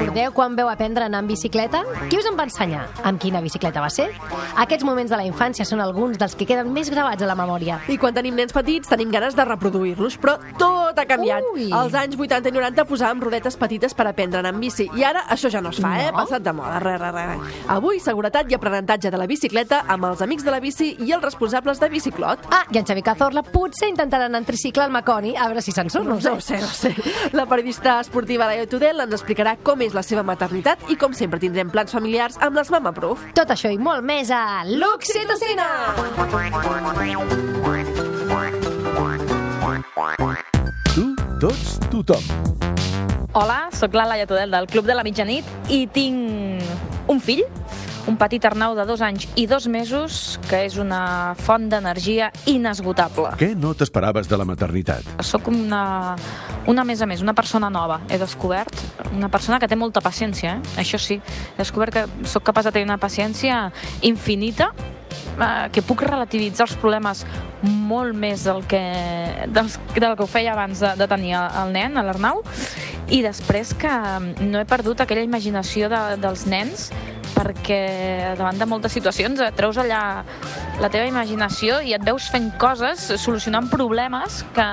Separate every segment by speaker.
Speaker 1: Recordeu quan veu aprendre a anar amb bicicleta? Qui us en va ensenyar? Amb quina bicicleta va ser? Aquests moments de la infància són alguns dels que queden més gravats a la memòria.
Speaker 2: I quan tenim nens petits tenim ganes de reproduir-los, però tot ha canviat.
Speaker 1: Ui.
Speaker 2: Als anys 80 i 90 posàvem rodetes petites per aprendre a anar amb bici, i ara això ja no es fa, eh?
Speaker 1: No.
Speaker 2: Passat de moda, res, res, res. Avui, seguretat i aprenentatge de la bicicleta amb els amics de la bici i els responsables de Biciclot.
Speaker 1: Ah, i en Xavi Cazorla potser intentarà anar en tricicle al Maconi, a veure si se'n surt, no ho sé.
Speaker 2: No ho sé, no ho sé. La periodista esportiva Laia Tudel ens explicarà com és la seva maternitat i com sempre tindrem plans familiars amb les Mama Proof.
Speaker 1: Tot això i molt més a l'Oxitocina!
Speaker 3: Tu, tots, tothom.
Speaker 4: Hola, sóc la Laia Tudel del Club de la Mitjanit i tinc un fill, un petit Arnau de dos anys i dos mesos, que és una font d'energia inesgotable.
Speaker 3: Què no t'esperaves de la maternitat?
Speaker 4: Soc una, una, més a més, una persona nova. He descobert una persona que té molta paciència, eh? això sí. He descobert que sóc capaç de tenir una paciència infinita, eh, que puc relativitzar els problemes molt més del que, dels, del que ho feia abans de, de tenir el, nen, l'Arnau, i després que no he perdut aquella imaginació de, dels nens perquè davant de moltes situacions et treus allà la teva imaginació i et veus fent coses, solucionant problemes que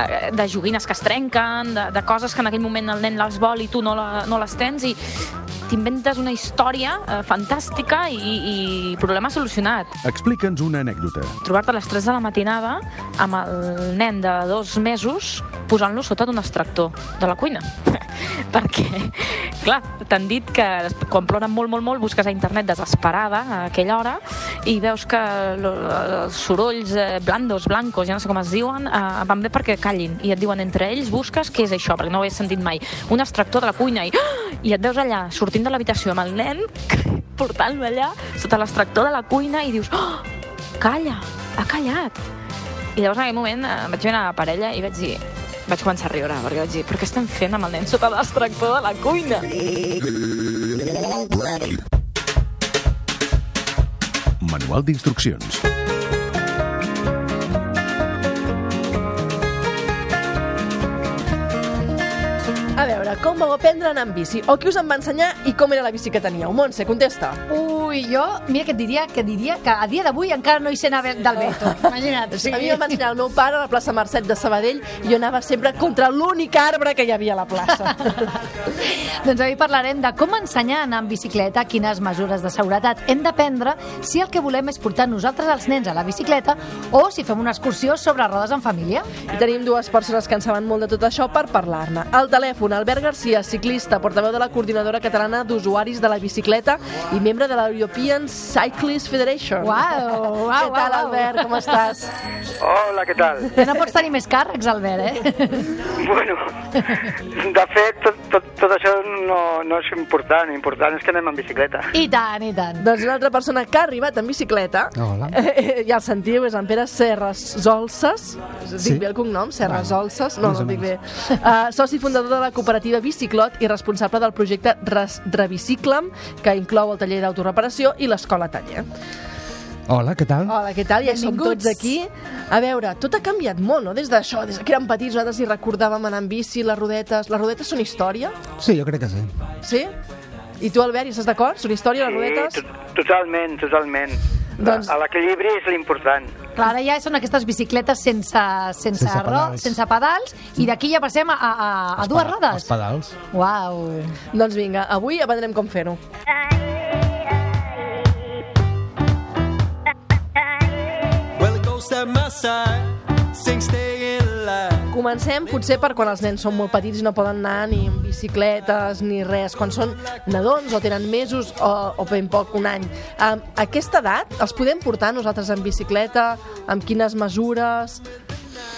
Speaker 4: eh, de joguines que es trenquen, de, de coses que en aquell moment el nen les vol i tu no, la, no les tens i t'inventes una història eh, fantàstica i, i problema solucionat.
Speaker 3: Explica'ns una anècdota.
Speaker 4: Trobar-te a les 3 de la matinada amb el nen de dos mesos posant-lo sota d'un extractor de la cuina. Perquè, clar, t'han dit que quan ploren molt, molt, molt, busques a internet desesperada a aquella hora i veus que els sorolls eh, blandos, blancos, ja no sé com es diuen, eh, van bé perquè callin. I et diuen entre ells, busques què és això, perquè no ho he sentit mai. Un extractor de la cuina i, i et veus allà, sortint de l'habitació amb el nen, portant-lo allà sota l'extractor de la cuina i dius, oh, calla, ha callat. I llavors en aquell moment eh, vaig veure la parella i vaig dir vaig començar a riure, perquè vaig dir, però què estem fent amb el nen sota l'extractor de la cuina?
Speaker 3: Manual d'instruccions.
Speaker 2: Com vau aprendre a anar amb bici? O qui us en va ensenyar i com era la bici que teníeu? Montse, contesta.
Speaker 1: Ui, jo, mira que et diria que diria que a dia d'avui encara no hi sé anar del Beto. Imagina't.
Speaker 2: Sí. A mi em va ensenyar el meu pare a la plaça Mercet de Sabadell i jo anava sempre contra l'únic arbre que hi havia a la plaça.
Speaker 1: Doncs avui parlarem de com ensenyar a anar amb bicicleta, quines mesures de seguretat hem de prendre si el que volem és portar nosaltres els nens a la bicicleta o si fem una excursió sobre rodes en família.
Speaker 2: I tenim dues persones que en saben molt de tot això per parlar-ne. Al telèfon, Albert Garcia, ciclista, portaveu de la Coordinadora Catalana d'Usuaris de la Bicicleta i membre de la European Cyclist Federation.
Speaker 1: Uau, uau,
Speaker 2: Què tal. Albert? Com estàs?
Speaker 5: Hola, què tal?
Speaker 1: Ja no pots tenir més càrrecs, Albert, eh?
Speaker 5: Bueno, de fet, tot, tot, tot això no, no és important. Important és que anem amb bicicleta.
Speaker 1: I tant, i tant.
Speaker 2: Doncs una altra persona que ha arribat en bicicleta,
Speaker 6: Hola.
Speaker 2: eh, ja el sentiu, és en Pere Serres Zolses, dic
Speaker 6: Sí.
Speaker 2: bé el cognom, Serres
Speaker 6: Bueno,
Speaker 2: Zolses, no, no
Speaker 6: o
Speaker 2: dic bé, uh, soci fundador de la cooperativa Biciclot i responsable del projecte Res Reviciclam, que inclou el taller d'autoreparació i l'escola taller.
Speaker 6: Hola, què tal?
Speaker 2: Hola, què tal? Ja som tots aquí. A veure, tot ha canviat molt, no? Des d'això, des que érem petits, nosaltres hi recordàvem anar amb bici, les rodetes... Les rodetes són història,
Speaker 6: Sí, jo crec que sí.
Speaker 2: sí? I tu, Albert, hi estàs d'acord? Són història, les rodetes?
Speaker 5: to- totalment, totalment.
Speaker 2: Doncs-.
Speaker 5: L'equilibri és l'important.
Speaker 1: Clar, ara ja són aquestes bicicletes sense, sense,
Speaker 6: Sense
Speaker 1: ro-
Speaker 6: pedals.
Speaker 1: sense pedals i d'aquí ja passem a, a, a, a dues
Speaker 6: Els
Speaker 1: rodes.
Speaker 6: pedals.
Speaker 1: Uau.
Speaker 2: Doncs vinga, avui aprendrem com fer-ho.
Speaker 7: Well, it goes at my side, sing alive.
Speaker 2: Comencem potser per quan els nens són molt petits i no poden anar ni en bicicletes ni res, quan són nadons o tenen mesos o, o ben poc, un any. A aquesta edat els podem portar nosaltres en bicicleta? Amb quines mesures?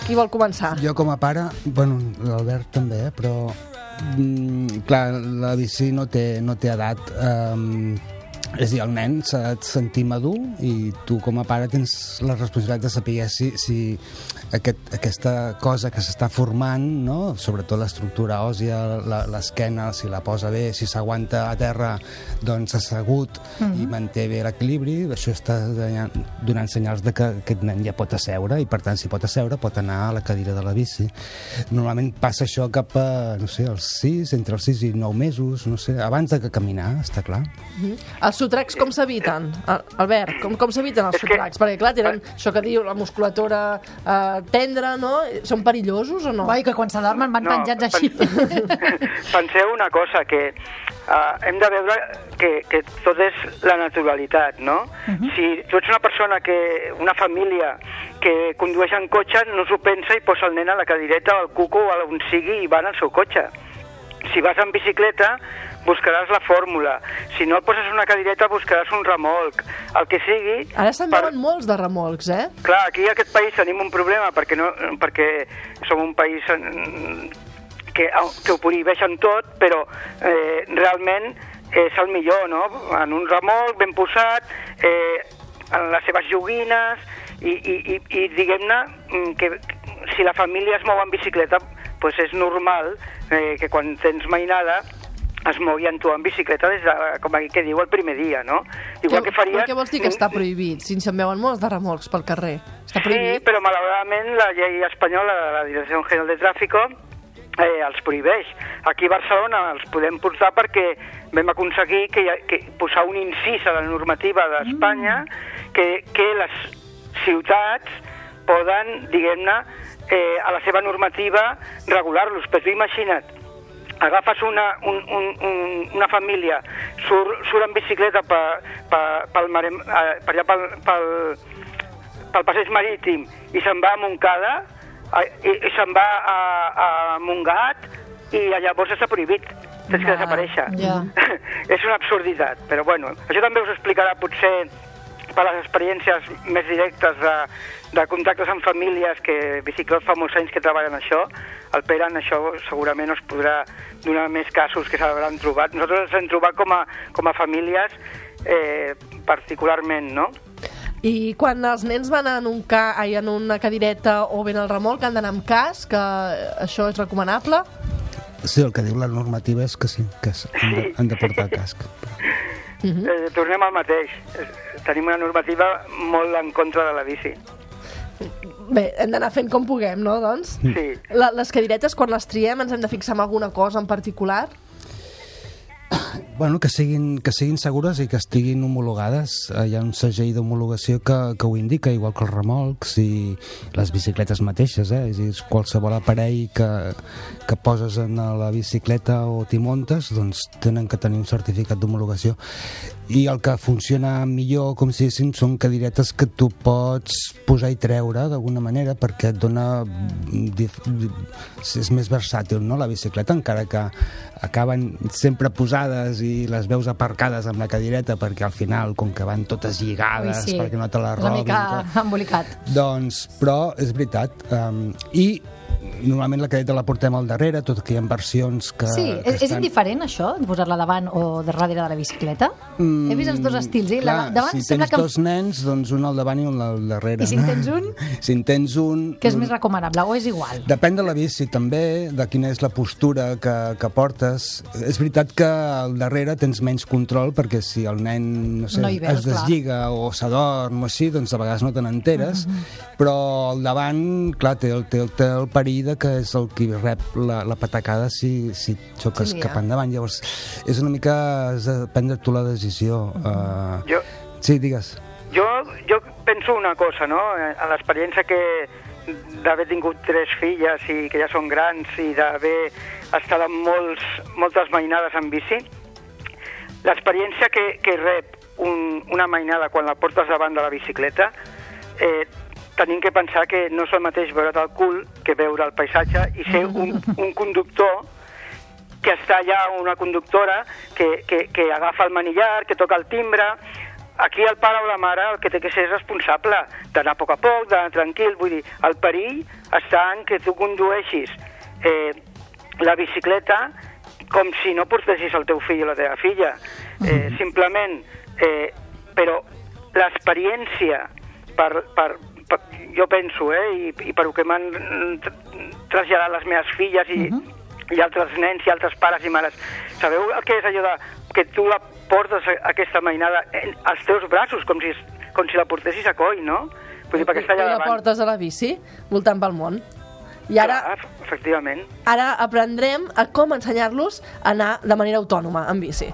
Speaker 2: Qui vol començar?
Speaker 6: Jo com a pare, bueno, l'Albert també, eh, però mm, clar, la bici no té, no té edat. Um, És a dir, el nen s'ha de sentir madur i tu com a pare tens la responsabilitat de saber si, si aquest, aquesta cosa que s'està formant, no? sobretot l'estructura òssia, la- l'esquena, si la posa bé, si s'aguanta a terra doncs assegut i manté bé l'equilibri, això està donant, senyals de que aquest nen ja pot asseure i per tant si pot asseure pot anar a la cadira de la bici. Normalment passa això cap a, no sé, als 6, entre els 6 i 9 mesos, no sé, abans de que caminar, està clar.
Speaker 2: Els sotracs com s'eviten? Al- Albert, com, com s'eviten els sotracs? Perquè, clar, tenen això que diu la musculatura eh, tendra, no? Són perillosos o no?
Speaker 1: Oi, que quan s'adormen van
Speaker 5: No,
Speaker 1: penjats així.
Speaker 5: Penseu una cosa, que uh, hem de veure que, que tot és la naturalitat, no? Si tu ets una persona que, una família que condueix en cotxe, no s'ho pensa i posa el nen a la cadireta o al cuco o a on sigui i va en el seu cotxe. Si vas en bicicleta, buscaràs la fórmula. Si no et poses una cadireta, buscaràs un remolc. El que sigui...
Speaker 2: Ara se'n
Speaker 5: per-
Speaker 2: veuen molts de remolcs, eh?
Speaker 5: Clar, aquí a aquest país tenim un problema perquè, no, perquè som un país eh, que, que ho prohibeixen tot, però eh, realment és el millor, no? En un remolc ben posat, eh, en les seves joguines, i, i, i, i diguem-ne mm, que si la família es mou en bicicleta, doncs és normal eh, que quan tens mainada es mogui amb tu en bicicleta des de, com aquí que diu, el primer dia, no? Igual que faries...
Speaker 2: Què vols dir que està prohibit? Si se'n veuen molts de remolcs pel carrer. Està
Speaker 5: Sí,
Speaker 2: prohibit?
Speaker 5: però malauradament la llei espanyola de la Direcció General de Tráfico eh, els prohibeix. Aquí a Barcelona els podem portar perquè vam aconseguir que, que posar un incís a la normativa d'Espanya que, que les ciutats poden, diguem-ne, eh, a la seva normativa regular-los. Però tu imagina't, agafes una, un, un, un, una família, surt, surt en bicicleta per, per, pel, mare, eh, per allà pel, pel, pel passeig marítim i se'n va a Montcada eh, i, i se'n va a, a Montgat i llavors està prohibit tens que desaparèixer
Speaker 1: ja.
Speaker 5: és una absurditat però bueno, això també us explicarà potser per les experiències més directes de, de contactes amb famílies que Biciclot fa molts anys que treballen això el Pere en això segurament us podrà donar més casos que s'hauran trobat nosaltres ens hem trobat com a, com a famílies eh, particularment no?
Speaker 2: I quan els nens van en, un ca, ai, en una cadireta o ben al remolc han d'anar amb casc, que això és recomanable?
Speaker 6: Sí, el que diu la normativa és que sí, que han de, han de portar casc.
Speaker 5: eh, tornem al mateix. Eh, Tenim una normativa molt en contra de la bici.
Speaker 2: Bé, hem d'anar fent com puguem, no, doncs?
Speaker 5: Sí.
Speaker 2: La, les cadiretes, quan les triem, ens hem de fixar en alguna cosa en particular?
Speaker 6: Bueno, que siguin, que siguin segures i que estiguin homologades. Eh, Hi ha un segell d'homologació que, que ho indica, igual que els remolcs i les bicicletes mateixes, eh? És dir, qualsevol aparell que, que poses en la bicicleta o t'hi muntes, doncs tenen que tenir un certificat d'homologació. I el que funciona millor, com si diguéssim, són cadiretes que tu pots posar i treure d'alguna manera perquè et dona... és més versàtil, no?, la bicicleta, encara que acaben sempre posades i les veus aparcades amb la cadireta perquè al final, com que van totes lligades,
Speaker 1: Ui, sí.
Speaker 6: perquè no te la
Speaker 1: És una
Speaker 6: robin...
Speaker 1: mica
Speaker 6: tot.
Speaker 1: embolicat.
Speaker 6: Doncs, però és veritat. Um, I normalment la cadeta la portem al darrere, tot que hi ha versions que...
Speaker 1: Sí,
Speaker 6: que
Speaker 1: és, és indiferent això, posar-la davant o de darrere de la bicicleta? He vist els dos estils, eh? La,
Speaker 6: Mm, Clar,
Speaker 1: davant
Speaker 6: si tens
Speaker 1: que...
Speaker 6: dos nens, doncs un al davant i un al darrere.
Speaker 1: I si en tens un?
Speaker 6: Si en tens un...
Speaker 1: que és més recomanable, o és igual?
Speaker 6: Depèn de la bici, també, de quina és la postura que, que portes. És veritat que al darrere tens menys control, perquè si el nen no sé,
Speaker 1: No veus,
Speaker 6: es deslliga o s'adorm o així, doncs a vegades no te n'enteres,
Speaker 1: Mhm.
Speaker 6: però al davant, clar, té el, té el, té el perill de que és el qui rep la, la patacada si, si xoques
Speaker 1: Sí,
Speaker 6: cap endavant. Llavors, és una mica... Has de prendre tu la decisió. Uh,
Speaker 5: Jo,
Speaker 6: sí, digues.
Speaker 5: jo, jo penso una cosa, no? Eh, A l'experiència que d'haver tingut tres filles i que ja són grans i d'haver estat amb molts, moltes mainades en bici, l'experiència que, que rep un, una mainada quan la portes davant de la bicicleta, eh, tenim que pensar que no és el mateix veure't el cul que veure el paisatge i ser un, un conductor que està allà una conductora que, que, que agafa el manillar, que toca el timbre... Aquí el pare o la mare el que té que ser és responsable d'anar a poc a poc, d'anar tranquil. Vull dir, el perill està en que tu condueixis eh, la bicicleta com si no portessis el teu fill o la teva filla. Eh, simplement eh, però l'experiència per, per, per, jo penso, eh, i, i per el que m'han tr- traslladat les meves filles i, uh -huh. i altres nens i altres pares i mares, sabeu el que és allò de que tu la portes aquesta mainada en, als teus braços, com si, com si la portessis a coll, no? Vull dir, perquè està
Speaker 2: I
Speaker 5: allà
Speaker 2: la
Speaker 5: davant.
Speaker 2: portes a la bici, voltant pel món. I ara,
Speaker 5: Clar, efectivament.
Speaker 2: ara aprendrem a com ensenyar-los a anar de manera autònoma en bici.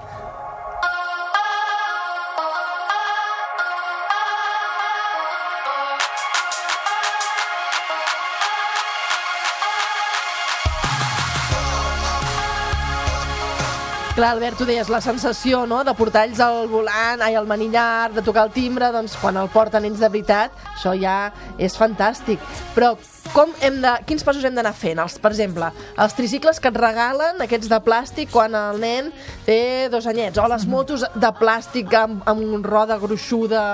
Speaker 2: Clar, Albert, tu deies la sensació no, de portar ells al volant, ai, al manillar, de tocar el timbre, doncs quan el porten ells de veritat, això ja és fantàstic. Però com hem de, quins passos hem d'anar fent? Els, per exemple, els tricicles que et regalen, aquests de plàstic, quan el nen té dos anyets, o les motos de plàstic amb, amb roda gruixuda,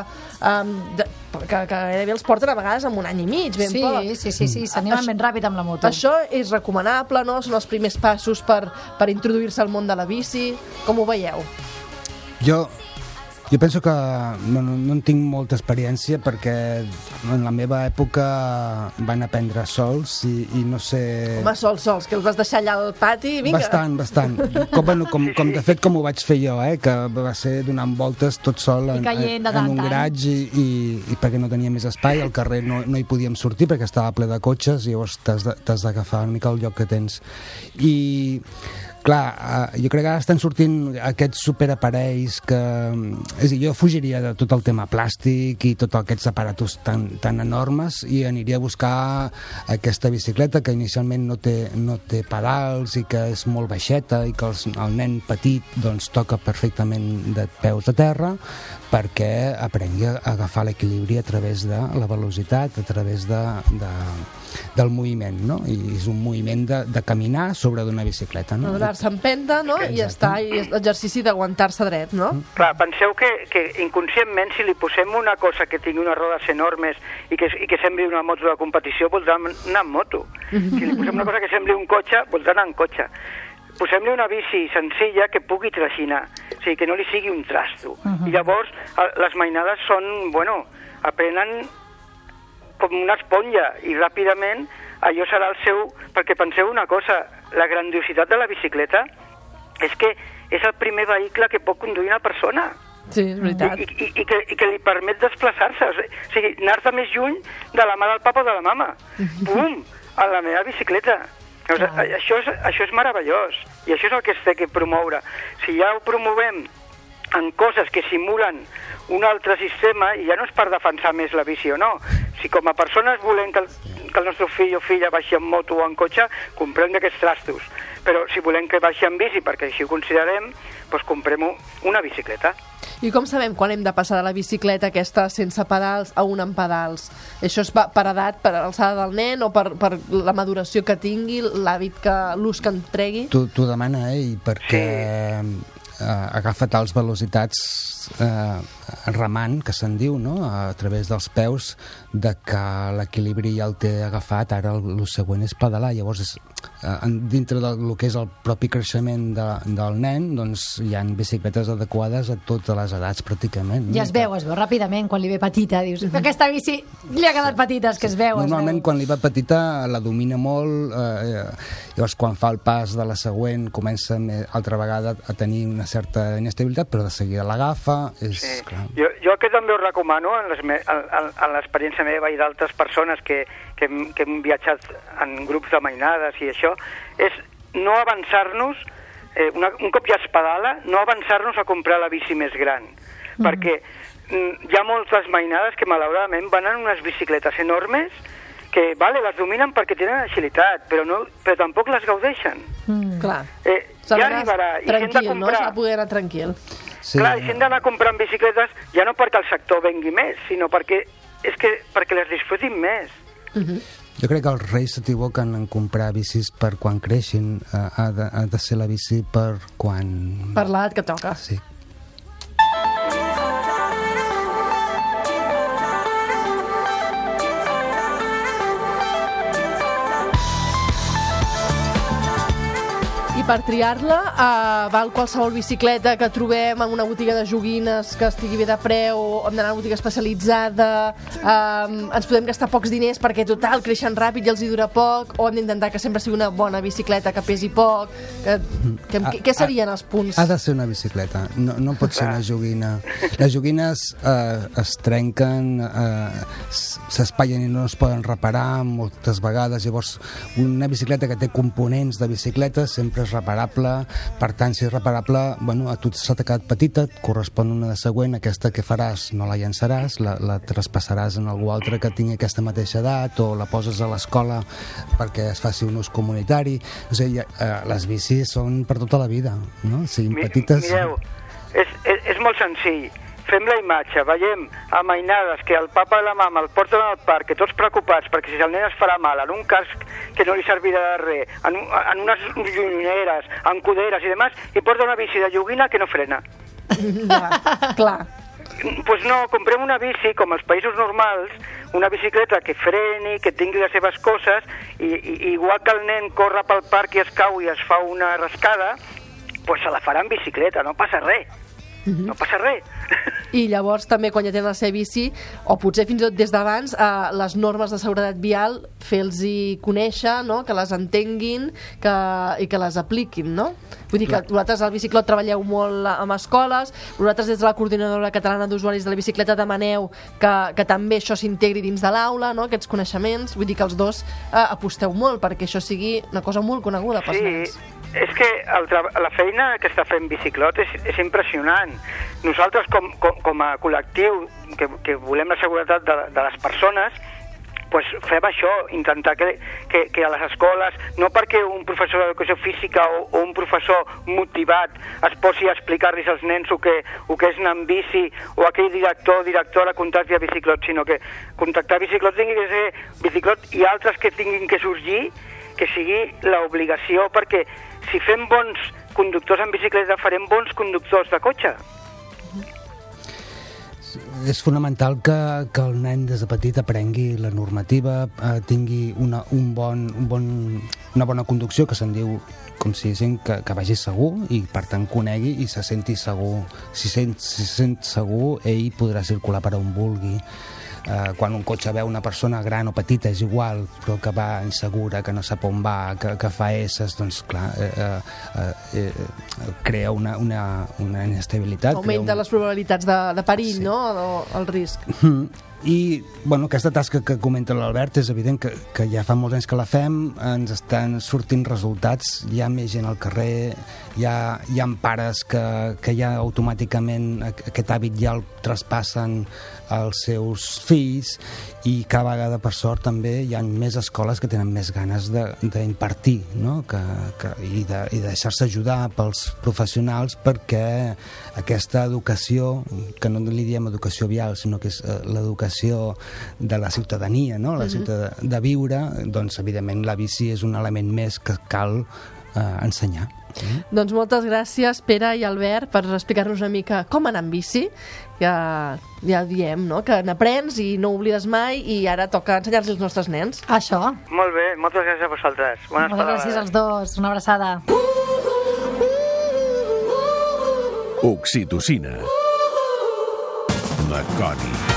Speaker 2: amb, de, que, que gairebé els porten a vegades amb un any i mig, ben
Speaker 1: Sí,
Speaker 2: poc.
Speaker 1: sí, sí, sí, s'animen
Speaker 2: Això-
Speaker 1: ben ràpid amb la moto.
Speaker 2: Això és recomanable, no? Són els primers passos per, per introduir-se al món de la bici. Com ho veieu?
Speaker 6: Jo, jo penso que no, no, no en tinc molta experiència perquè en la meva època van aprendre sols i, i no sé...
Speaker 2: Home, sols, sols, que els vas deixar allà al pati, vinga.
Speaker 6: Bastant, bastant. Com, bueno, com, com de fet com ho vaig fer jo, eh? que va ser donant voltes tot sol en,
Speaker 1: I
Speaker 6: en
Speaker 1: tant
Speaker 6: un
Speaker 1: en tant.
Speaker 6: garatge i, i, i perquè no tenia més espai, al carrer no, no hi podíem sortir perquè estava ple de cotxes i llavors t'has d'agafar una mica el lloc que tens. I clar, eh, jo crec que ara estan sortint aquests superaparells que... És a dir, jo fugiria de tot el tema plàstic i tots aquests aparatos tan, tan enormes i aniria a buscar aquesta bicicleta que inicialment no té, no té pedals i que és molt baixeta i que els, el nen petit doncs, toca perfectament de peus a terra perquè aprengui a agafar l'equilibri a través de la velocitat, a través de, de, del moviment, no? I és un moviment de, de caminar sobre d'una bicicleta,
Speaker 2: No
Speaker 6: no?
Speaker 2: donar-se empenta, no? I ja està, i és l'exercici d'aguantar-se dret, no?
Speaker 5: Clar, penseu que, que inconscientment si li posem una cosa que tingui unes rodes enormes i que, i que sembli una moto de competició, voldrà anar en moto. Si li posem una cosa que sembli un cotxe, voldrà anar en cotxe. Posem-li una bici senzilla que pugui traginar, o sigui, que no li sigui un trasto. I llavors les mainades són, bueno, aprenen com una esponja i ràpidament allò serà el seu... Perquè penseu una cosa, la grandiositat de la bicicleta és que és el primer vehicle que pot conduir una persona
Speaker 2: Sí, és veritat.
Speaker 5: i, i, i, que, i que li permet desplaçar-se, o sigui- anar-te més lluny de la mà del papa o de la mama. Bum! A la meva bicicleta. Sigui, això, és, això és meravellós, i això és el que es té que promoure. Si ja ho promovem en coses que simulen un altre sistema, i ja no és per defensar més la bici o no, si com a persones volem que el, que el nostre fill o filla baixi en moto o en cotxe, comprem d'aquests trastos. Però si volem que baixi en bici, perquè així ho considerem, doncs comprem una bicicleta.
Speaker 2: I com sabem quan hem de passar de la bicicleta aquesta sense pedals a una amb pedals? Això és per edat, per alçada del nen o per, per la maduració que tingui, l'hàbit que l'ús que en tregui?
Speaker 6: T'ho t'ho demana ell perquè eh, agafa tals velocitats eh, remant, que se'n diu, no? a través dels peus, de que l'equilibri ja el té agafat, ara el, el següent és pedalar. Llavors, és, eh, dintre del el que és el propi creixement de, del nen, doncs hi han bicicletes adequades a totes les edats pràcticament. no?
Speaker 1: Ja es veu, es veu ràpidament quan li ve petita. Dius, aquesta bici li ha quedat petita, és que es veu, es
Speaker 6: Normalment
Speaker 1: veu.
Speaker 6: quan li va petita la domina molt, eh, eh, llavors quan fa el pas de la següent comença me- altra vegada a tenir una certa inestabilitat, però de seguida l'agafa, és
Speaker 5: Sí.
Speaker 6: clar.
Speaker 5: Jo, jo el que també ho recomano en les me- l'experiència meva i d'altres persones que, que, hem, que hem viatjat en grups de mainades i això, és no avançar-nos, eh, una, un cop ja es pedala, no avançar-nos a comprar la bici més gran. Perquè mm, hi ha moltes mainades que malauradament van en unes bicicletes enormes que, vale, les dominen perquè tenen agilitat, però, no, però tampoc les gaudeixen.
Speaker 1: Mm.
Speaker 2: Clar.
Speaker 5: Eh, ja arribarà, i hem de
Speaker 2: tranquil, no?
Speaker 5: comprar...
Speaker 2: S'ha de poder anar tranquil.
Speaker 6: Sí,
Speaker 5: Clar, i si hem d'anar comprant bicicletes ja no perquè el sector vengui més, sinó perquè és que perquè les disfrutin més.
Speaker 6: Jo crec que els reis s'equivoquen en comprar bicis per quan creixin, eh, ha, de, ha de ser la bici per quan...
Speaker 2: Per l'edat que toca.
Speaker 6: Sí.
Speaker 2: I per triar-la uh, val qualsevol bicicleta que trobem en una botiga de joguines que estigui bé de preu, o hem d'anar a una botiga especialitzada, uh, ens podem gastar pocs diners perquè total creixen ràpid i els hi dura poc, o hem d'intentar que sempre sigui una bona bicicleta que pesi poc, que, que,
Speaker 6: Ah,
Speaker 2: que, què
Speaker 6: ah,
Speaker 2: serien els punts?
Speaker 6: Ha de ser una bicicleta, no, no pot ser una joguina. Les joguines eh, es trenquen, eh, s- s'espatllen i no es poden reparar moltes vegades, llavors una bicicleta que té components de bicicleta sempre és reparable, per tant, si és reparable, bueno, a tu s'ha quedat petita, et correspon una de següent, aquesta que faràs no la llançaràs, la, la traspassaràs en algú altre que tingui aquesta mateixa edat o la poses a l'escola perquè es faci un ús comunitari. O sigui, eh, les bicis són per tota la vida, no? Siguin
Speaker 5: Mi-
Speaker 6: petites...
Speaker 5: Mireu, és, és, és molt senzill. Fem la imatge, veiem amainades que el papa i la mama el porten al parc, que tots preocupats perquè si el nen es farà mal, en un casc que no li servirà de res, en, un- en unes lluneres, en cuderes i demás, i porta una bici de joguina que no frena.
Speaker 2: Ja, clar.
Speaker 5: pues no, comprem una bici, com als països normals, una bicicleta que freni, que tingui les seves coses, i, i igual que el nen corre pel parc i es cau i es fa una rascada, pues se la farà en bicicleta, no passa res. No passa res.
Speaker 2: I llavors també quan ja tenen la seva bici, o potser fins i tot des d'abans, eh, les normes de seguretat vial, fer-los conèixer, no? que les entenguin que, i que les apliquin, no? Vull dir que vosaltres al Biciclot treballeu molt amb escoles, vosaltres des de la Coordinadora Catalana d'Usuaris de la Bicicleta demaneu que, que també això s'integri dins de l'aula, no? aquests coneixements, vull dir que els dos eh, aposteu molt perquè això sigui una cosa molt coneguda pels
Speaker 5: Sí,
Speaker 2: nens.
Speaker 5: És que el la feina que està fent Biciclot és, és impressionant. Nosaltres, com, com, com a col·lectiu que, que volem la seguretat de, de les persones, pues fem això, intentar que, que, que a les escoles, no perquè un professor d'educació física o, o un professor motivat es posi a explicar-los als nens el que, el que és anar amb bici o aquell director o directora contacti a Biciclot, sinó que contactar Biciclot tingui que ser Biciclot i altres que tinguin que sorgir que sigui l'obligació perquè si fem bons conductors en bicicleta farem bons conductors de cotxe.
Speaker 6: és fonamental que, que el nen des de petit aprengui la normativa, eh, tingui una, un bon, un bon, una bona conducció, que se'n diu com si diguéssim que, que vagi segur i per tant conegui i se senti segur. Si sent, si se sent segur, ell podrà circular per on vulgui. Eh, quan un cotxe veu una persona gran o petita és igual, però que va insegura, que no sap on va, que, que fa esses, doncs clar, eh, eh, eh, eh, crea una, una, una inestabilitat.
Speaker 2: Augmenta
Speaker 6: un...
Speaker 2: les probabilitats de, de perill,
Speaker 6: Sí.
Speaker 2: no? O, el risc.
Speaker 6: Mm. I bueno, aquesta tasca que comenta l'Albert és evident que, que ja fa molts anys que la fem, ens estan sortint resultats, hi ha més gent al carrer, hi ha, hi ha pares que, que ja automàticament aqu- aquest hàbit ja el traspassen als seus fills i cada vegada, per sort, també hi ha més escoles que tenen més ganes de- d'impartir no? que, que, i de, i de deixar-se ajudar pels professionals perquè aquesta educació, que no li diem educació vial, sinó que és eh, l'educació de la ciutadania, no? la ciutad de viure, doncs, evidentment, la bici és un element més que cal eh, ensenyar.
Speaker 2: Doncs moltes gràcies, Pere i Albert, per explicar-nos una mica com anar amb bici. Ja, ja diem, no?, que n'aprens i no oblides mai i ara toca ensenyar-los als nostres nens.
Speaker 1: Això.
Speaker 5: Molt bé, moltes gràcies a vosaltres. Bones
Speaker 1: Moltes gràcies als dos. Una abraçada.
Speaker 3: Oxitocina. Maconi.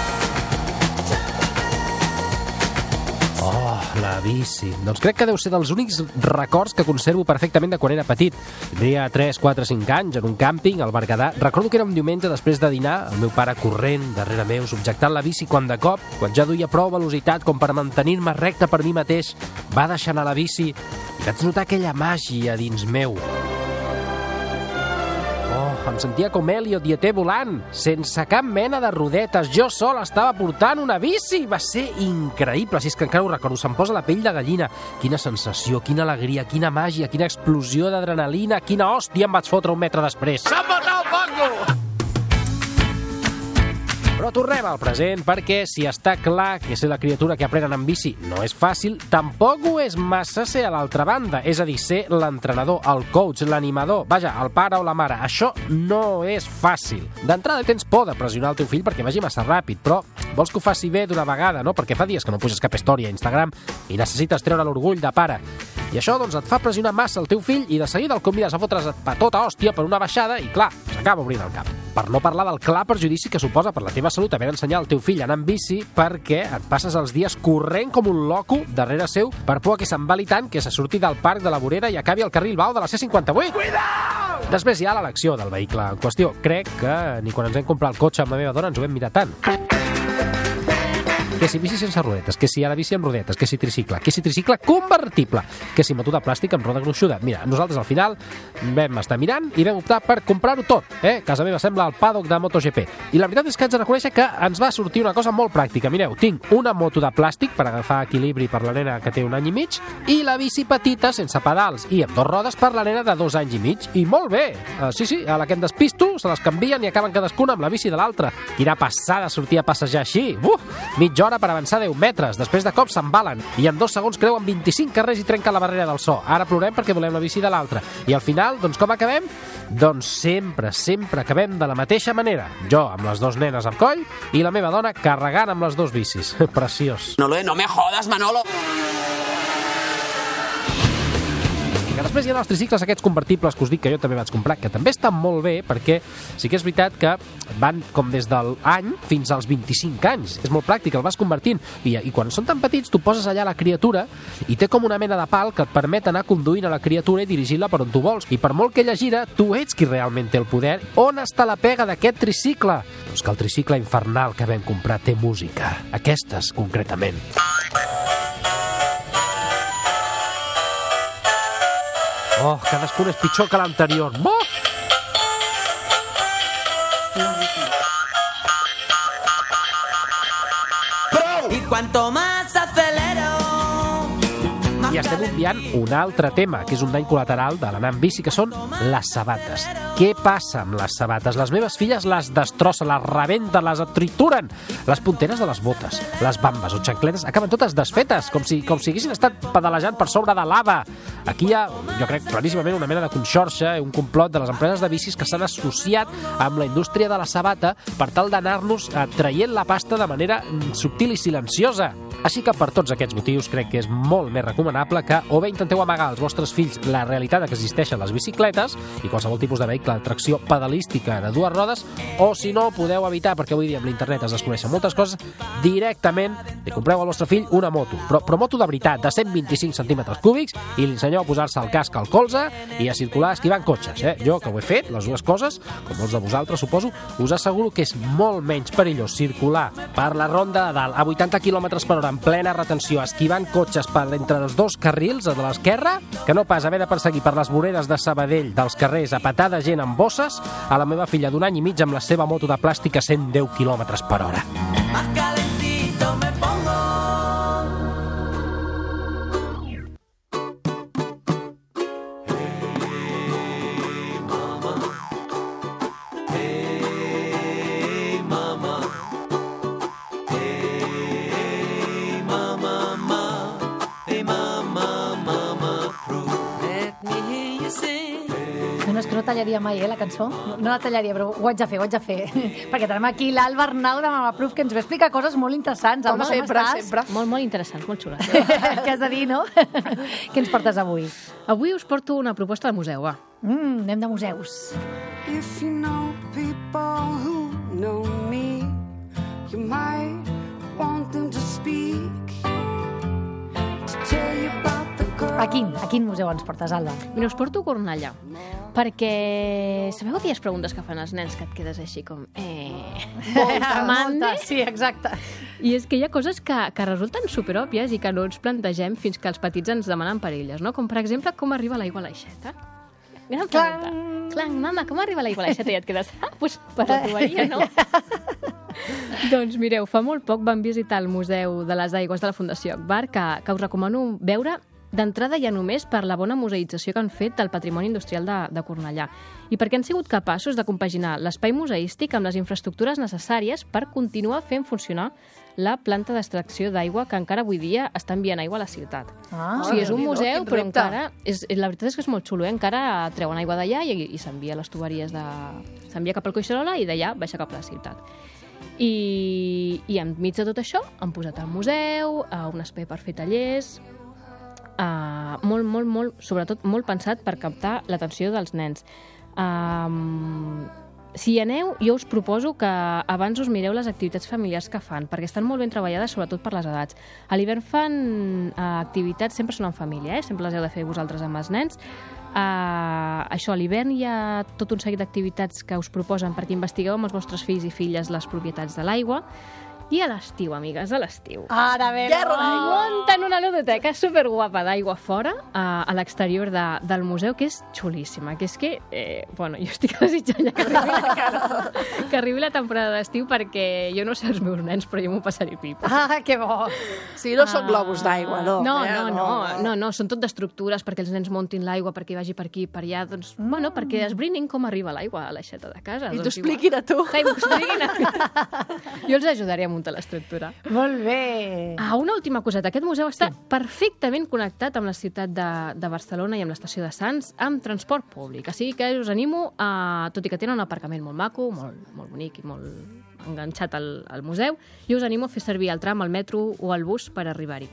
Speaker 8: La bici. Doncs crec que deu ser dels únics records que conservo perfectament de quan era petit. Tindria 3, 4, 5 anys en un càmping al Berguedà. Recordo que era un diumenge després de dinar, el meu pare corrent darrere meu, subjectant la bici quan de cop, quan ja duia prou velocitat com per mantenir-me recte per mi mateix, va deixar anar la bici i vaig notar aquella màgia dins meu. Em sentia com Elliot Dieter volant, sense cap mena de rodetes. Jo sol estava portant una bici. Va ser increïble, si és que encara ho recordo. Se'm posa la pell de gallina. Quina sensació, quina alegria, quina màgia, quina explosió d'adrenalina, quina hòstia em vaig fotre un metre després. S'ha matat el Paco! Però tornem al present perquè si està clar que ser la criatura que aprenen amb bici no és fàcil, tampoc ho és massa ser a l'altra banda, és a dir, ser l'entrenador, el coach, l'animador, vaja, el pare o la mare. Això no és fàcil. D'entrada tens por de pressionar el teu fill perquè vagi massa ràpid, però vols que ho faci bé d'una vegada, no? Perquè fa dies que no puges cap història a Instagram i necessites treure l'orgull de pare. I això doncs, et fa pressionar massa el teu fill i de seguida el convides a fotre's a tota hòstia per una baixada i, clar, s'acaba obrint el cap. Per no parlar del clar perjudici que suposa per la teva salut haver d'ensenyar al teu fill a anar amb bici perquè et passes els dies corrent com un loco darrere seu per por que s'embali tant que se surti del parc de la vorera i acabi al carril bau de la C58. Cuidao! Després hi ha l'elecció del vehicle en qüestió. Crec que ni quan ens vam comprar el cotxe amb la meva dona ens ho vam mirar tant. Que si bici sense rodetes, que si ara bici amb rodetes, que si tricicle, que si tricicle convertible, que si moto de plàstic amb roda gruixuda. Mira, nosaltres al final vam estar mirant i vam optar per comprar-ho tot. Eh? Casa meva sembla el paddock de MotoGP. I la veritat és que haig de reconèixer que ens va sortir una cosa molt pràctica. Mireu, tinc una moto de plàstic per agafar equilibri per la nena que té un any i mig i la bici petita sense pedals i amb dos rodes per la nena de dos anys i mig. I molt bé! Uh, sí, sí, a la que em despisto se les canvien i acaben cadascuna amb la bici de l'altra. Quina passada sortir a passejar així! Uf! Mitja hora per avançar 10 metres. Després de cop s'embalen i en dos segons creuen 25 carrers i trenquen la barrera del so. Ara plorem perquè volem la bici de l'altra. I al final, doncs com acabem? Doncs sempre, sempre acabem de la mateixa manera. Jo amb les dues nenes al coll i la meva dona carregant amb les dues bicis. Preciós.
Speaker 9: No, lo- no me jodas, Manolo.
Speaker 8: Després hi ha els tricicles aquests convertibles que us dic que jo també vaig comprar, que també estan molt bé perquè sí que és veritat que van com des del any fins als 25 anys. És molt pràctic, el vas convertint. I, I quan són tan petits, tu poses allà la criatura i té com una mena de pal que et permet anar conduint a la criatura i dirigir-la per on tu vols. I per molt que ella gira, tu ets qui realment té el poder. On està la pega d'aquest tricicle? Doncs que el tricicle infernal que vam comprar té música. Aquestes, concretament. Oh, cadascun és pitjor que l'anterior. Oh!
Speaker 9: Y cuanto más acelero, más
Speaker 8: I estem obviant un altre tema, que és un dany col·lateral de l'anar amb bici, que són les sabates. Què passa amb les sabates? Les meves filles les destrossen, les rebenten, les trituren. Les punteres de les botes, les bambes o xancletes acaben totes desfetes, com si, com si haguessin estat pedalejant per sobre de lava. Aquí hi ha, jo crec, claríssimament una mena de conxorxa, un complot de les empreses de bicis que s'han associat amb la indústria de la sabata per tal d'anar-nos eh, traient la pasta de manera subtil i silenciosa. Així que per tots aquests motius crec que és molt més recomanable que o bé intenteu amagar als vostres fills la realitat que existeixen les bicicletes i qualsevol tipus de vehicle de tracció pedalística de dues rodes, o si no podeu evitar, perquè avui dia amb l'internet es desconeixen moltes coses, directament li compreu al vostre fill una moto, però, però moto de veritat, de 125 centímetres cúbics, i li ensenyeu a posar-se el casc al colze i a circular esquivant cotxes. Eh? Jo, que ho he fet, les dues coses, com molts de vosaltres suposo, us asseguro que és molt menys perillós circular per la ronda de dalt a 80 km per hora en plena retenció, esquivant cotxes per entre els dos carrils de l'esquerra, que no pas haver de perseguir per les voreres de Sabadell dels carrers a patar de gent amb bosses a la meva filla d'un any i mig amb la seva moto de plàstic a 110 km per hora.
Speaker 9: más calentito
Speaker 1: tallaria mai, eh, la cançó. No, la tallaria, però ho haig de fer, ho haig de fer. Perquè tenim aquí l'Alba Arnau de Mama Proof, que ens va explicar coses molt interessants. Alba,
Speaker 2: sempre,
Speaker 1: com estàs?
Speaker 2: sempre.
Speaker 10: Molt, molt interessants, molt xules.
Speaker 1: Què has de dir, no? Què ens portes avui?
Speaker 10: Avui us porto una proposta de museu, va.
Speaker 1: Mm, anem de museus.
Speaker 11: If you know people who know me, you might want them to speak. To tell you about.
Speaker 1: A quin, a quin museu ens portes, Alba?
Speaker 10: Mira, us porto a Cornellà, perquè sabeu aquelles preguntes que fan els nens que et quedes així com... Eh... Molta,
Speaker 1: Molta, sí, exacte.
Speaker 10: I és que hi ha coses que, que resulten superòbvies i que no ens plantegem fins que els petits ens demanen per elles, no? Com, per exemple, com arriba l'aigua a l'aixeta. Gran pregunta. Clang. Clang, mama, com arriba l'aigua a l'aixeta? I et quedes, ah, doncs per la tuberia, no? doncs mireu, fa molt poc vam visitar el Museu de les Aigües de la Fundació Akbar, que, que us recomano veure d'entrada ja només per la bona museïtzació que han fet del patrimoni industrial de, de Cornellà i perquè han sigut capaços de compaginar l'espai museístic amb les infraestructures necessàries per continuar fent funcionar la planta d'extracció d'aigua que encara avui dia està enviant aigua a la ciutat.
Speaker 1: Ah,
Speaker 10: o sigui, és un
Speaker 2: Déu-n'hi-do,
Speaker 10: museu, però encara... És, la veritat és que és molt xulo, eh? encara treuen aigua d'allà i, i s'envia a les tuberies de... S'envia cap al Coixerola i d'allà baixa cap a la ciutat. I, I enmig de tot això han posat el museu, eh, un espai per fer tallers, uh, molt, molt, molt, sobretot molt pensat per captar l'atenció dels nens. Um, si hi aneu, jo us proposo que abans us mireu les activitats familiars que fan, perquè estan molt ben treballades, sobretot per les edats. A l'hivern fan uh, activitats, sempre són en família, eh? sempre les heu de fer vosaltres amb els nens. Uh, això, a l'hivern hi ha tot un seguit d'activitats que us proposen perquè investigueu amb els vostres fills i filles les propietats de l'aigua. I a l'estiu, amigues, a l'estiu.
Speaker 1: Ara bé,
Speaker 2: Guerra
Speaker 1: no.
Speaker 2: d'aigua.
Speaker 10: Munten una ludoteca superguapa d'aigua fora a, a l'exterior de, del museu, que és xulíssima, que és que, eh, bueno, jo estic desitjant ja que arribi la, que arribi la temporada d'estiu perquè jo no sé els meus nens, però jo m'ho passaré pipa.
Speaker 1: Ah, que bo.
Speaker 2: Sí, no són globus d'aigua, no.
Speaker 10: No,
Speaker 2: eh?
Speaker 10: no, no, no, no, són tot d'estructures perquè els nens montin l'aigua, perquè vagi per aquí, per allà, doncs, bueno, perquè esbrinin com arriba l'aigua a l'aixeta de casa.
Speaker 2: I
Speaker 10: doncs,
Speaker 2: t'ho expliquin a tu.
Speaker 10: Que m'ho expliquin a mi. Jo els ajudaré a muntar l'estructura.
Speaker 1: Molt bé.
Speaker 10: Ah, una última coseta. Aquest museu està perfectament connectat amb la ciutat de, de Barcelona i amb l'estació de Sants amb transport públic. Així que us animo, a, tot i que tenen un aparcament molt maco, molt, molt bonic i molt enganxat al, al museu, jo us animo a fer servir el tram, el metro o el bus per arribar-hi.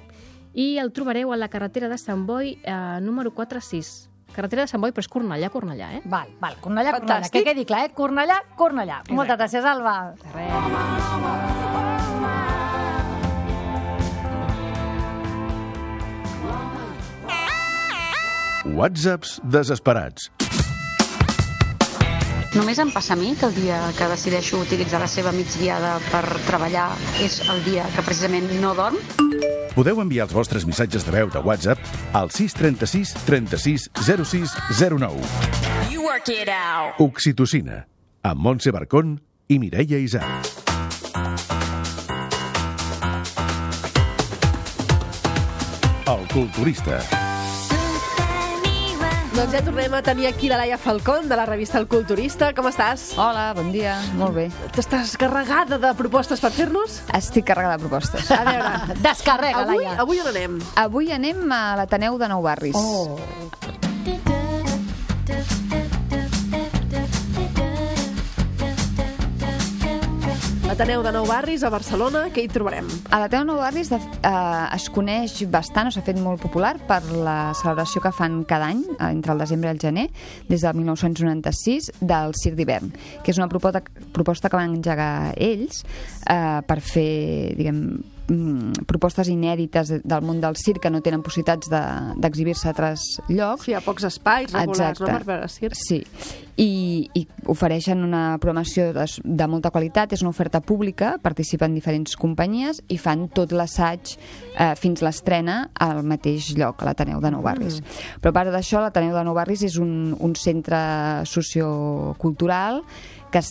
Speaker 10: I el trobareu a la carretera de Sant Boi, eh, número 46. Carretera de Sant Boi, però és Cornellà, Cornellà, eh?
Speaker 1: Val, val, Cornellà, Cornellà.
Speaker 2: Fantàstic.
Speaker 1: Que quedi clar, eh? Cornellà, Cornellà. Moltes gràcies, Alba.
Speaker 3: Whatsapps desesperats.
Speaker 12: Només em passa a mi que el dia que decideixo utilitzar la seva migdiada per treballar és el dia que precisament no dorm?
Speaker 3: Podeu enviar els vostres missatges de veu de WhatsApp al 636 36 06 09.
Speaker 9: You work it out.
Speaker 3: Oxitocina, amb Montse Barcón i Mireia Isart. El culturista.
Speaker 2: Doncs ja tornem a tenir aquí la Laia Falcón, de la revista El Culturista. Com estàs?
Speaker 13: Hola, bon dia. Molt bé.
Speaker 2: Estàs carregada de propostes per fer-nos?
Speaker 13: Estic carregada de propostes.
Speaker 2: A veure,
Speaker 1: Descarrega,
Speaker 2: avui,
Speaker 1: Laia.
Speaker 2: avui on anem?
Speaker 13: Avui anem a l'Ateneu de Nou Barris.
Speaker 1: Oh.
Speaker 2: Ateneu de Nou Barris, a Barcelona, què hi trobarem?
Speaker 13: A l'Ateneu de Nou Barris de, eh, es coneix bastant, o s'ha fet molt popular per la celebració que fan cada any, eh, entre el desembre i el gener, des del 1996, del Circ d'hivern, que és una proposta, proposta que van engegar ells eh, per fer, diguem, mm, propostes inèdites de- del món del circ que no tenen possibilitats de- d'exhibir-se a altres llocs.
Speaker 2: Sí, hi ha pocs espais regulars,
Speaker 13: Exacte.
Speaker 2: no?, per veure circ.
Speaker 13: Sí, I, i ofereixen una programació de, de molta qualitat, és una oferta pública, participen diferents companyies i fan tot l'assaig eh, fins l'estrena al mateix lloc, a l'Ateneu de Nou Barris. Mm. Però a part d'això, l'Ateneu de Nou Barris és un, un centre sociocultural que és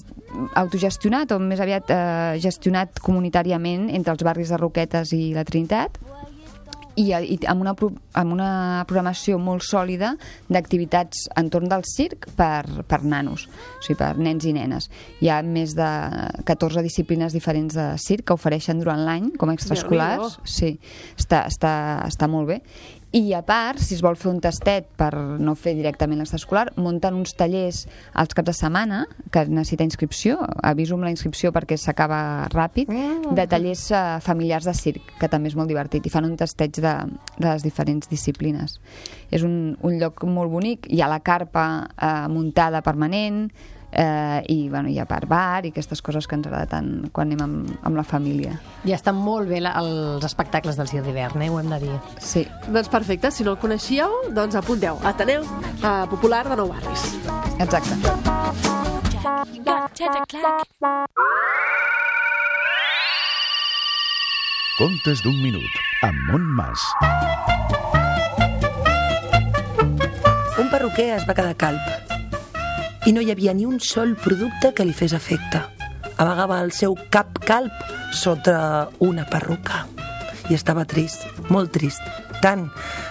Speaker 13: autogestionat o més aviat eh, gestionat comunitàriament entre els barris de Roquetes i la Trinitat i, i amb, una, amb una programació molt sòlida d'activitats entorn del circ per, per nanos, o sigui, per nens i nenes. Hi ha més de 14 disciplines diferents de circ que ofereixen durant l'any com a extraescolars. Sí, està, està, està molt bé. I a part, si es vol fer un tastet per no fer directament l'extraescolar, munten uns tallers als caps de setmana, que necessita inscripció, aviso amb la inscripció perquè s'acaba ràpid, de tallers eh, familiars de circ, que també és molt divertit, i fan un tasteig de, de les diferents disciplines. És un, un lloc molt bonic, hi ha la carpa eh, muntada permanent, eh, i, bueno, hi ha part bar i aquestes coses que ens agrada tant quan anem amb, amb la família.
Speaker 1: I estan molt bé la, els espectacles del Circ d'hivern, eh? ho hem de dir.
Speaker 13: Sí.
Speaker 2: Doncs perfecte, si no el coneixíeu, doncs apunteu. Ateneu eh, Popular de Nou Barris.
Speaker 13: Exacte.
Speaker 3: Contes d'un minut, amb Montmas.
Speaker 14: Un perruquer es va quedar calp i no hi havia ni un sol producte que li fes efecte. Amagava el seu cap calp sota una perruca i estava trist, molt trist, tant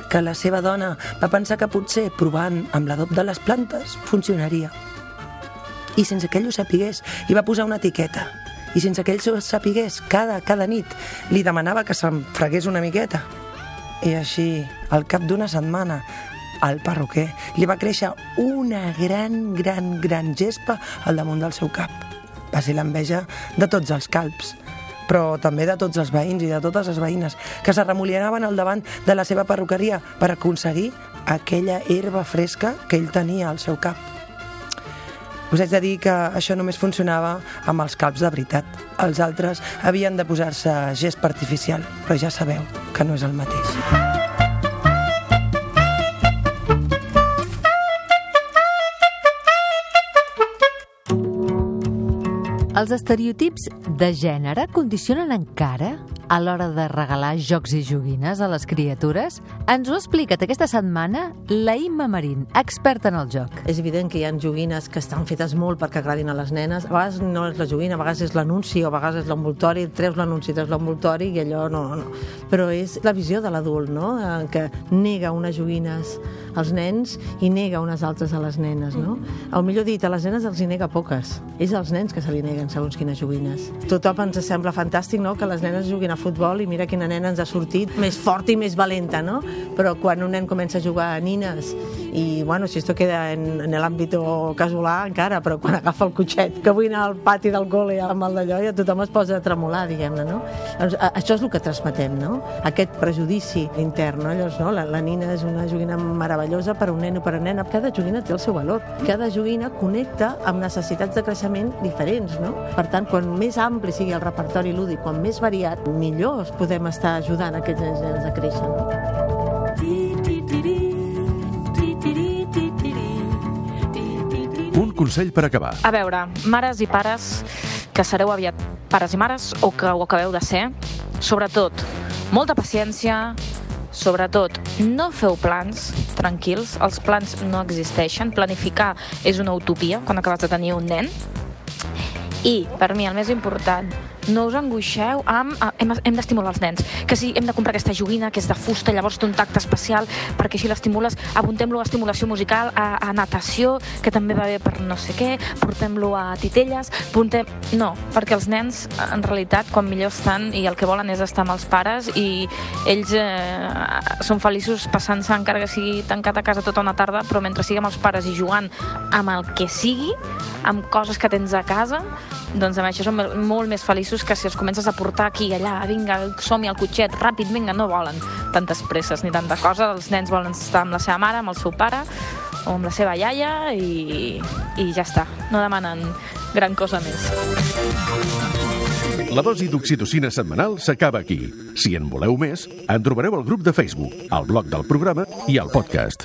Speaker 14: que la seva dona va pensar que potser provant amb l'adob de les plantes funcionaria. I sense que ell ho sapigués, hi va posar una etiqueta. I sense que ell ho sapigués, cada, cada nit li demanava que se'n fregués una miqueta. I així, al cap d'una setmana, al perruquer li va créixer una gran, gran, gran gespa al damunt del seu cap. Va ser l'enveja de tots els calps. però també de tots els veïns i de totes les veïnes que s'arremolinaven al davant de la seva perruqueria per aconseguir aquella herba fresca que ell tenia al seu cap. Us haig de dir que això només funcionava amb els calps de veritat. Els altres havien de posar-se gespa artificial, però ja sabeu que no és el mateix.
Speaker 15: Els estereotips de gènere condicionen encara a l'hora de regalar jocs i joguines a les criatures? Ens ho ha explicat aquesta setmana la Imma Marín, experta en el joc.
Speaker 16: És evident que hi ha joguines que estan fetes molt perquè agradin a les nenes. A vegades no és la joguina, a vegades és l'anunci, o a vegades és l'envoltori, treus l'anunci, treus l'envoltori i allò no, no. Però és la visió de l'adult, no?, Eh, que nega unes joguines als nens i nega unes altres a les nenes, no? O millor dit, a les nenes els hi nega poques. És als nens que se li neguen segons quines joguines. Tothom ens sembla fantàstic, no?, que les nenes juguin a futbol i mira quina nena ens ha sortit més forta i més valenta, no? Però quan un nen comença a jugar a nines i, bueno, si esto queda en, en l'àmbit casolà encara, però quan agafa el cotxet que vull anar al pati del col·le amb el d'allò ja tothom es posa a tremolar, diguem-ne, no? Llavors, això és el que transmetem, no? Aquest prejudici intern, no? Llavors, no? La, la nina és una joguina meravellosa per a un nen o per a una nena. Cada joguina té el seu valor. Cada joguina connecta amb necessitats de creixement diferents, no? Per tant, quan més ampli sigui el repertori lúdic, quan més variat, millor es podem estar ajudant aquests nens i nenes a créixer, no?
Speaker 3: Un consell per acabar.
Speaker 4: A veure, mares i pares que sereu aviat pares i mares o que ho acabeu de ser, sobretot, molta paciència, sobretot, no feu plans tranquils, els plans no existeixen, planificar és una utopia quan acabes de tenir un nen, i, per mi, el més important, no us angoixeu amb... ah, Hem, hem d'estimular els nens. Que si hem de comprar aquesta joguina, que és de fusta, llavors té un tacte especial, perquè així l'estimules, apuntem-lo a estimulació musical, a, a natació, que també va bé per no sé què, portem-lo a titelles, portem... No, perquè els nens, en realitat, quan millor estan i el que volen és estar amb els pares i ells eh, són feliços passant-se encara que sigui tancat a casa tota una tarda, però mentre sigui amb els pares i jugant amb el que sigui, amb coses que tens a casa, doncs amb això són mol- molt més feliços que si els comences a portar aquí i allà, vinga, som-hi al cotxet, ràpid, vinga, no volen tantes presses ni tanta cosa, els nens volen estar amb la seva mare, amb el seu pare o amb la seva iaia i, i ja està, no demanen gran cosa més.
Speaker 3: La dosi d'oxitocina setmanal s'acaba aquí. Si en voleu més, en trobareu al grup de Facebook, al blog del programa i al podcast.